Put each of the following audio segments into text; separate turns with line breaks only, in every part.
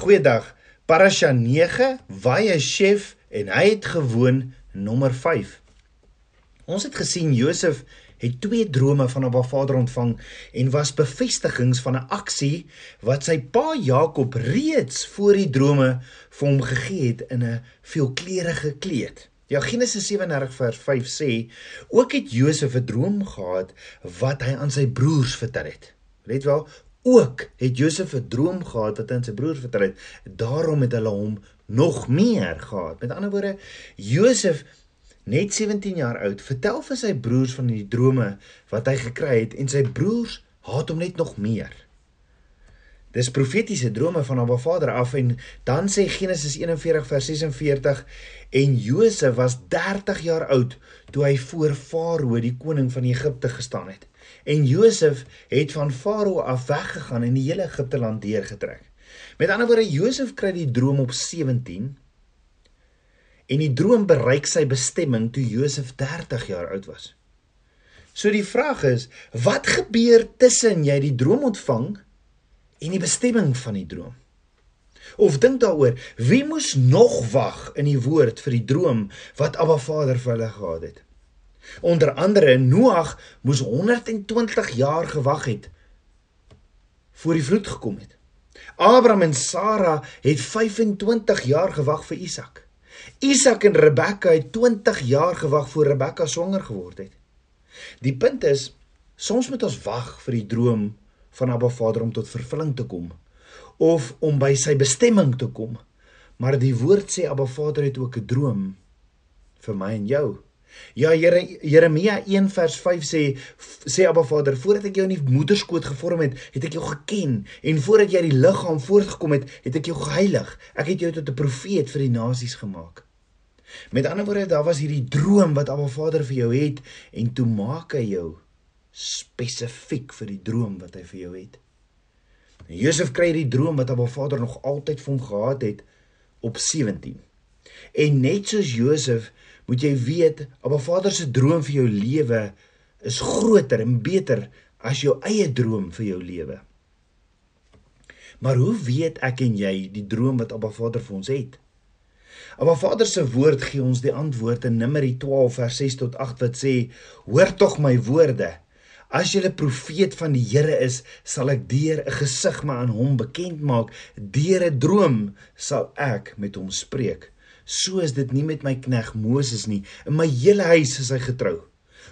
Goeiedag. Parasha 9, Vayeshev en hy het gewoon nommer 5. Ons het gesien Josef het twee drome van 'n Vader ontvang en was bevestigings van 'n aksie wat sy pa Jakob reeds voor die drome vir hom gegee het in 'n veelkleurige kleed. Ja Genesis 37 vers 5 sê ook het Josef 'n droom gehad wat hy aan sy broers vertel het. Let wel, ook het Josef 'n droom gehad wat hy aan sy broers vertel het. Daarom het hulle hom nog meer gehad. Met ander woorde, Josef net 17 jaar oud, vertel vir sy broers van die drome wat hy gekry het en sy broers haat hom net nog meer. Dis profetiese drome van Abba Vader af en dan sê Genesis 41 vers 46 en Josef was 30 jaar oud toe hy voor Farao die koning van Egipte gestaan het. En Josef het van Farao af weggegaan en die hele Egipte land deurgetrek. Met ander woorde Josef kry die droom op 17 en die droom bereik sy bestemming toe Josef 30 jaar oud was. So die vraag is, wat gebeur tussen jy die droom ontvang en die bestemming van die droom? Of dink daaroor, wie moes nog wag in die woord vir die droom wat Abba Vader vir hulle gehad het? Onder andere Noag moes 120 jaar gewag het voor die vloed gekom het. Abraham en Sara het 25 jaar gewag vir Isak. Isak en Rebekka het 20 jaar gewag voor Rebekka swanger geword het. Die punt is, soms moet ons wag vir die droom van Abba Vader om tot vervulling te kom of om by sy bestemming te kom. Maar die woord sê Abba Vader het ook 'n droom vir my en jou. Ja Here Jeremia 1 vers 5 sê sê Abba Vader voordat ek jou in die moederskoot gevorm het, het ek jou geken en voordat jy uit die liggaam voortgekom het, het ek jou geheilig. Ek het jou tot 'n profeet vir die nasies gemaak. Met ander woorde, daar was hierdie droom wat Abba Vader vir jou het en toe maak hy jou spesifiek vir die droom wat hy vir jou het. En Josef kry die droom wat Abba Vader nog altyd vir hom gehad het op 17. En net soos Josef moet jy weet, Abba Vader se droom vir jou lewe is groter en beter as jou eie droom vir jou lewe. Maar hoe weet ek en jy die droom wat Abba Vader vir ons het? Abba Vader se woord gee ons die antwoord in Numeri 12 vers 6 tot 8 wat sê: "Hoor tog my woorde. As jy 'n profeet van die Here is, sal ek deur 'n gesig my aan hom bekend maak. Deur 'n droom sal ek met hom spreek." So is dit nie met my knegg Moses nie. In my hele huis is hy getrou.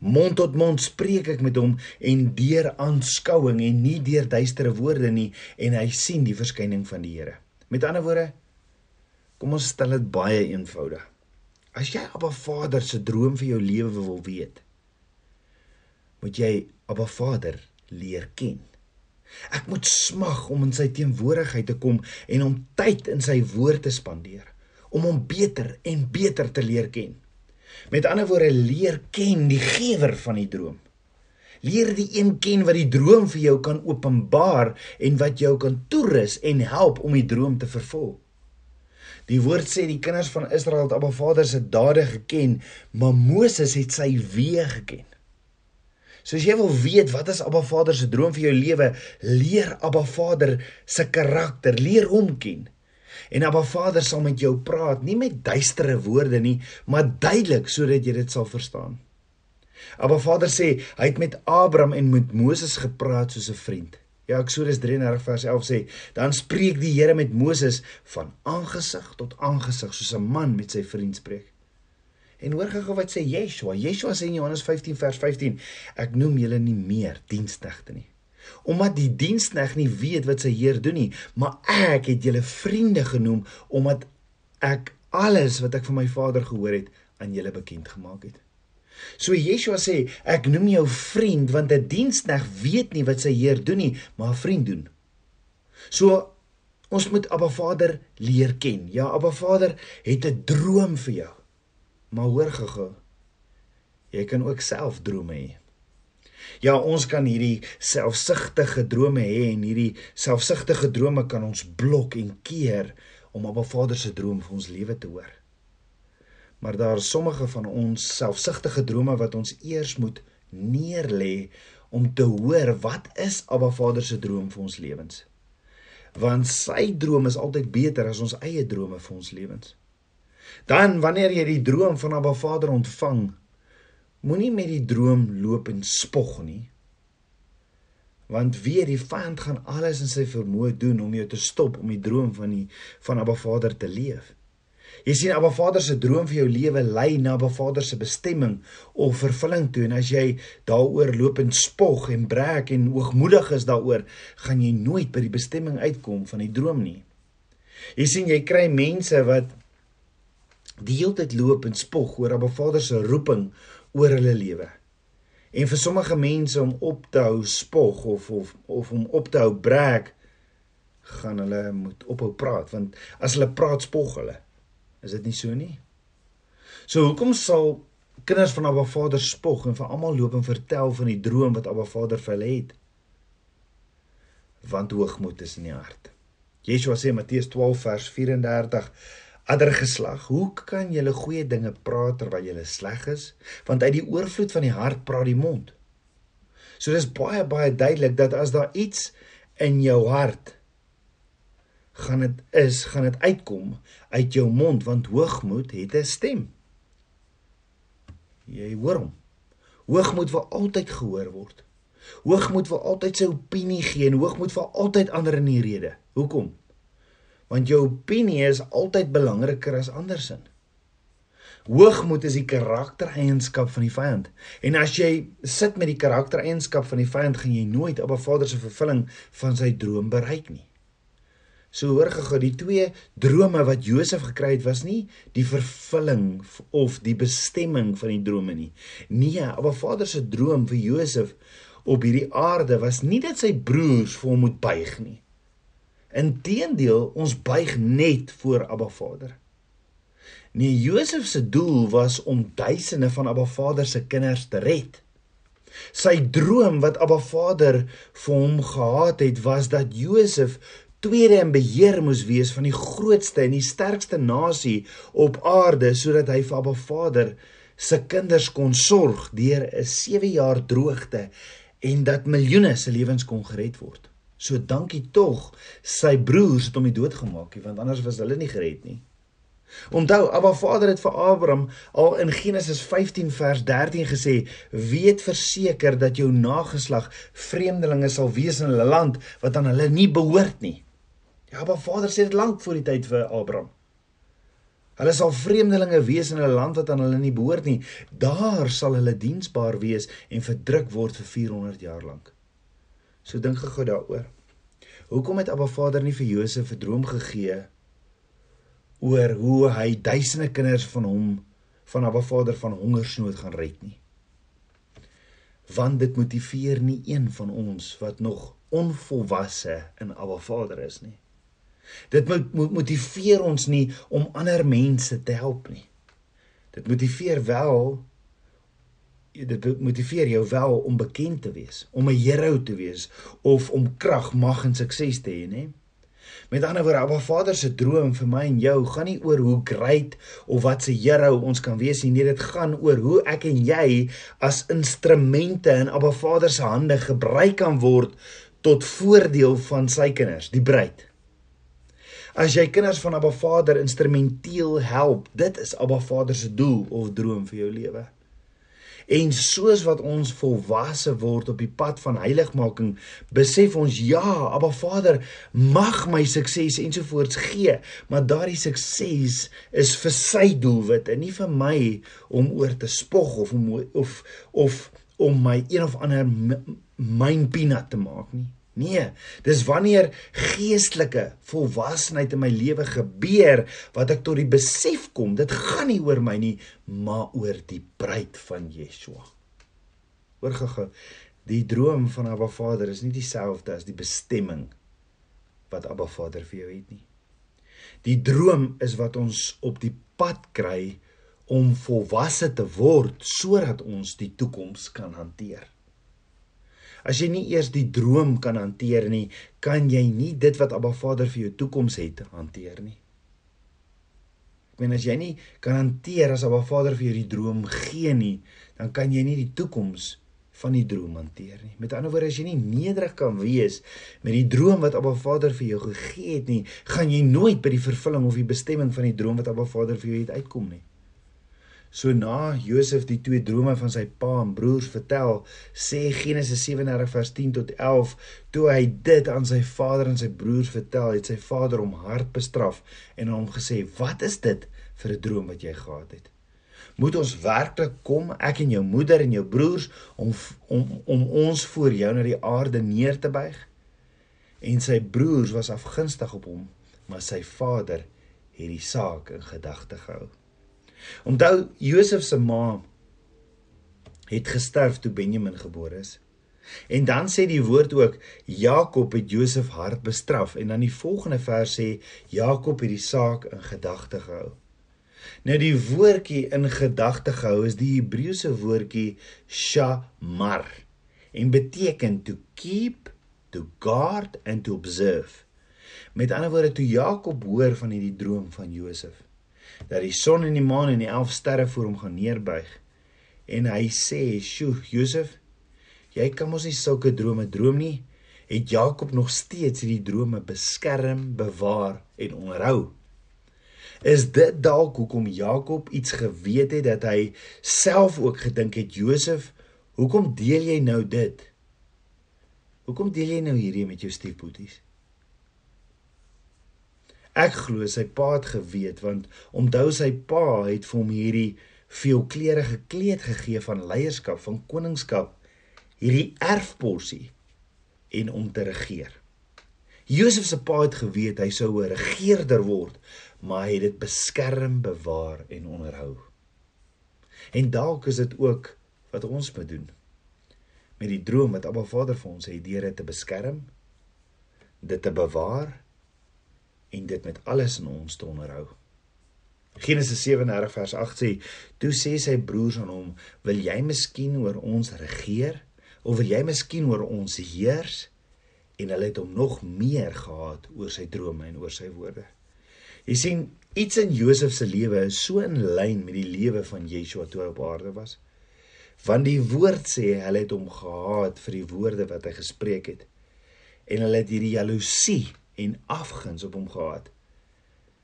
Mond tot mond spreek ek met hom en deur aanskouing en nie deur duistere woorde nie en hy sien die verskyning van die Here. Met ander woorde, kom ons stel dit baie eenvoudig. As jy Abba Vader se droom vir jou lewe wil weet, moet jy Abba Vader leer ken. Ek moet smag om in sy teenwoordigheid te kom en om tyd in sy woord te spandeer om hom beter en beter te leer ken. Met ander woorde, leer ken die gewer van die droom. Leer die een ken wat die droom vir jou kan openbaar en wat jou kan toerus en help om die droom te vervul. Die woord sê die kinders van Israel het Abba Vader se dade geken, maar Moses het sy weë geken. So as jy wil weet wat is Abba Vader se droom vir jou lewe, leer Abba Vader se karakter, leer hom ken. En Abba Vader sal met jou praat, nie met duistere woorde nie, maar duidelik sodat jy dit sal verstaan. Abba Vader sê hy het met Abraham en met Moses gepraat soos 'n vriend. Ja, Eksodus 33 vers 11 sê, dan spreek die Here met Moses van aangesig tot aangesig soos 'n man met sy vriend spreek. En hoor gou wat sê Yeshua. Yeshua sê in Johannes 15 vers 15, ek noem julle nie meer diensknegte nie omdat die dienskneg nie weet wat sy heer doen nie, maar ek het julle vriende genoem omdat ek alles wat ek van my Vader gehoor het aan julle bekend gemaak het. So Yeshua sê, ek noem jou vriend want 'n dienskneg weet nie wat sy heer doen nie, maar 'n vriend doen. So ons moet Abba Vader leer ken. Ja, Abba Vader het 'n droom vir jou. Maar hoor gou-gou. Jy kan ook self drome hê. Ja, ons kan hierdie selfsugtige drome hê en hierdie selfsugtige drome kan ons blok en keer om op 'n Vader se droom vir ons lewe te hoor. Maar daar is sommige van ons selfsugtige drome wat ons eers moet neerlê om te hoor wat is Abba Vader se droom vir ons lewens. want sy droom is altyd beter as ons eie drome vir ons lewens. Dan wanneer jy die droom van Abba Vader ontvang, moenie met die droom loop en spog nie. Want weer die vyand gaan alles in sy vermoë doen om jou te stop om die droom van die van Abba Vader te leef. Jy sien Abba Vader se droom vir jou lewe lei na Abba Vader se bestemming of vervulling toe en as jy daaroor loop en spog en breek en hoogmoedig is daaroor, gaan jy nooit by die bestemming uitkom van die droom nie. Jy sien jy kry mense wat die hele tyd loop en spog oor Abba Vader se roeping oor hulle lewe. En vir sommige mense om op te hou spog of of of om op te hou breek gaan hulle moet ophou praat want as hulle praat spog hulle. Is dit nie so nie? So hoekom sal kinders van Abba Vader spog en vir almal loop en vertel van die droom wat Abba Vader vir hulle het? Want hoogmoed is in die hart. Yeshua sê Matteus 12 vers 34 Ander geslag, hoe kan julle goeie dinge praat terwyl julle sleg is? Want uit die oorvloed van die hart praat die mond. So dis baie baie duidelik dat as daar iets in jou hart gaan dit is, gaan dit uitkom uit jou mond want hoogmoed het 'n stem. Jy hoor hom. Hoogmoed wil altyd gehoor word. Hoogmoed wil altyd sy opinie gee en hoogmoed wil altyd ander in die rede. Hoekom? Want jou opinie is altyd belangriker as andersin. Hoogmoed is die karaktereienskap van die vyand. En as jy sit met die karaktereienskap van die vyand, gaan jy nooit op 'n Vader se vervulling van sy droom bereik nie. So hoor gego die twee drome wat Josef gekry het was nie die vervulling of die bestemming van die drome nie. Nee, op 'n Vader se droom vir Josef op hierdie aarde was nie dat sy broers vir hom moet buig nie. Inteendeel, ons buig net voor Abba Vader. Nee, Josef se doel was om duisende van Abba Vader se kinders te red. Sy droom wat Abba Vader vir hom gehad het, was dat Josef tweede in beheer moes wees van die grootste en die sterkste nasie op aarde sodat hy vir Abba Vader se kinders kon sorg deur 'n 7 jaar droogte en dat miljoene se lewens kon gered word. So dankie tog sy broers het hom die dood gemaak, want anders was hulle nie gered nie. Onthou, Abba Vader het vir Abraham al in Genesis 15 vers 13 gesê: "Weet verseker dat jou nageslag vreemdelinge sal wees in hulle land wat aan hulle nie behoort nie." Ja, Abba Vader sê dit lank voor die tyd vir Abraham. Hulle sal vreemdelinge wees in 'n land wat aan hulle nie behoort nie. Daar sal hulle diensbaar wees en verdruk word vir 400 jaar lank. So dink gou daaroor. Hoekom het Abba Vader nie vir Josef 'n droom gegee oor hoe hy duisende kinders van hom van Abba Vader van hongersnood gaan red nie? Want dit motiveer nie een van ons wat nog onvolwasse in Abba Vader is nie. Dit moet motiveer ons nie om ander mense te help nie. Dit motiveer wel dit motiveer jou wel om bekend te wees, om 'n hero te wees of om krag, mag en sukses te hê, nê? Met ander woorde, Abba Vader se droom vir my en jou gaan nie oor hoe great of wat se hero ons kan wees nie, nee, dit gaan oor hoe ek en jy as instrumente in Abba Vader se hande gebruik kan word tot voordeel van sy kinders, die bruid. As jy kinders van Abba Vader instrumenteel help, dit is Abba Vader se doel of droom vir jou lewe. En soos wat ons volwasse word op die pad van heiligmaking, besef ons ja, Abba Vader mag my sukses ensovoorts gee, maar daardie sukses is vir sy doelwit en nie vir my om oor te spog of om of of om my een of ander myn peanut te maak nie. Nee, dis wanneer geestelike volwassenheid in my lewe gebeur wat ek tot die besef kom, dit gaan nie oor my nie, maar oor die bruid van Yeshua. Hoor gou, die droom van Abba Vader is nie dieselfde as die bestemming wat Abba Vader vir jou het nie. Die droom is wat ons op die pad kry om volwasse te word sodat ons die toekoms kan hanteer. As jy nie eers die droom kan hanteer nie, kan jy nie dit wat Abba Vader vir jou toekoms het hanteer nie. Ek meen as jy nie kan hanteer as Abba Vader vir jou die droom gee nie, dan kan jy nie die toekoms van die droom hanteer nie. Met ander woorde, as jy nie nederig kan wees met die droom wat Abba Vader vir jou gegee het nie, gaan jy nooit by die vervulling of die bestemming van die droom wat Abba Vader vir jou het uitkom nie. So na Josef die twee drome van sy pa en broers vertel, sê Genesis 37 vers 10 tot 11, toe hy dit aan sy vader en sy broers vertel, het sy vader hom hard bestraf en hom gesê: "Wat is dit vir 'n droom wat jy gehad het?" Moet ons werklik kom, ek en jou moeder en jou broers om om om ons voor jou na die aarde neer te buig? En sy broers was afgunstig op hom, maar sy vader het die saak in gedagte gehou. Onthou Josef se ma het gesterf toe Benjamin gebore is. En dan sê die woord ook Jakob het Josef hard bestraf en dan die volgende vers sê Jakob het die saak in gedagte gehou. Nou die woordjie in gedagte gehou is die Hebreëse woordjie shamar en beteken to keep, to guard and to observe. Met ander woorde toe Jakob hoor van hierdie droom van Josef dat die son en die maan en die 11 sterre voor hom gaan neerbuig. En hy sê, "Sjoe, Josef, jy kan mos nie sulke drome droom nie." Het Jakob nog steeds hierdie drome beskerm, bewaar en onderhou? Is dit dalk hoekom Jakob iets geweet het dat hy self ook gedink het, "Josef, hoekom deel jy nou dit?" Hoekom deel jy nou hierdie met jou stiefpoeties? Ek glo sy pa het geweet want onthou sy pa het vir hom hierdie veelkleurige kleed gegee van leierskap, van koningskap, hierdie erfporsie en om te regeer. Josef se pa het geweet hy sou 'n regerder word, maar hy het dit beskerm, bewaar en onderhou. En dalk is dit ook wat ons moet doen met die droom wat Abba Vader vir ons het, dit te beskerm, dit te bewaar en dit met alles in ons te onderhou. Genesis 37 vers 8 sê: "Toe sê sy broers aan hom: "Wil jy miskien oor ons regeer of wil jy miskien oor ons heers?" En hulle het hom nog meer gehaat oor sy drome en oor sy woorde. Jy sien, iets in Josef se lewe is so in lyn met die lewe van Yeshua toe op aarde was. Want die woord sê hulle het hom gehaat vir die woorde wat hy gespreek het. En hulle het hierdie jaloesie en afguns op hom gehad.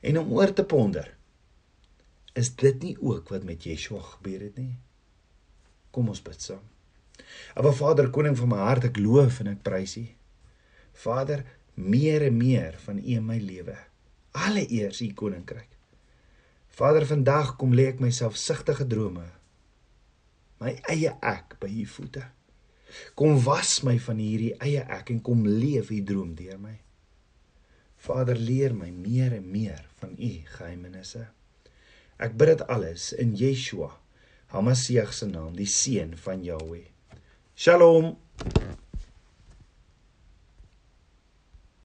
En om oor te ponder, is dit nie ook wat met Yeshua gebeur het nie? Kom ons bid saam. Aba Vader, koning van my hart, ek loof en ek prys U. Vader, meer en meer van U in my lewe. Alle eer U koninkryk. Vader, vandag kom lê ek myself sigtige drome. My eie ek by U voete. Kom was my van hierdie eie ek en kom leef U droom deur my. Vader leer my meer en meer van u geheimenisse. Ek bid dit alles in Yeshua, Hamasieg se naam, die seun van Jahweh. Shalom.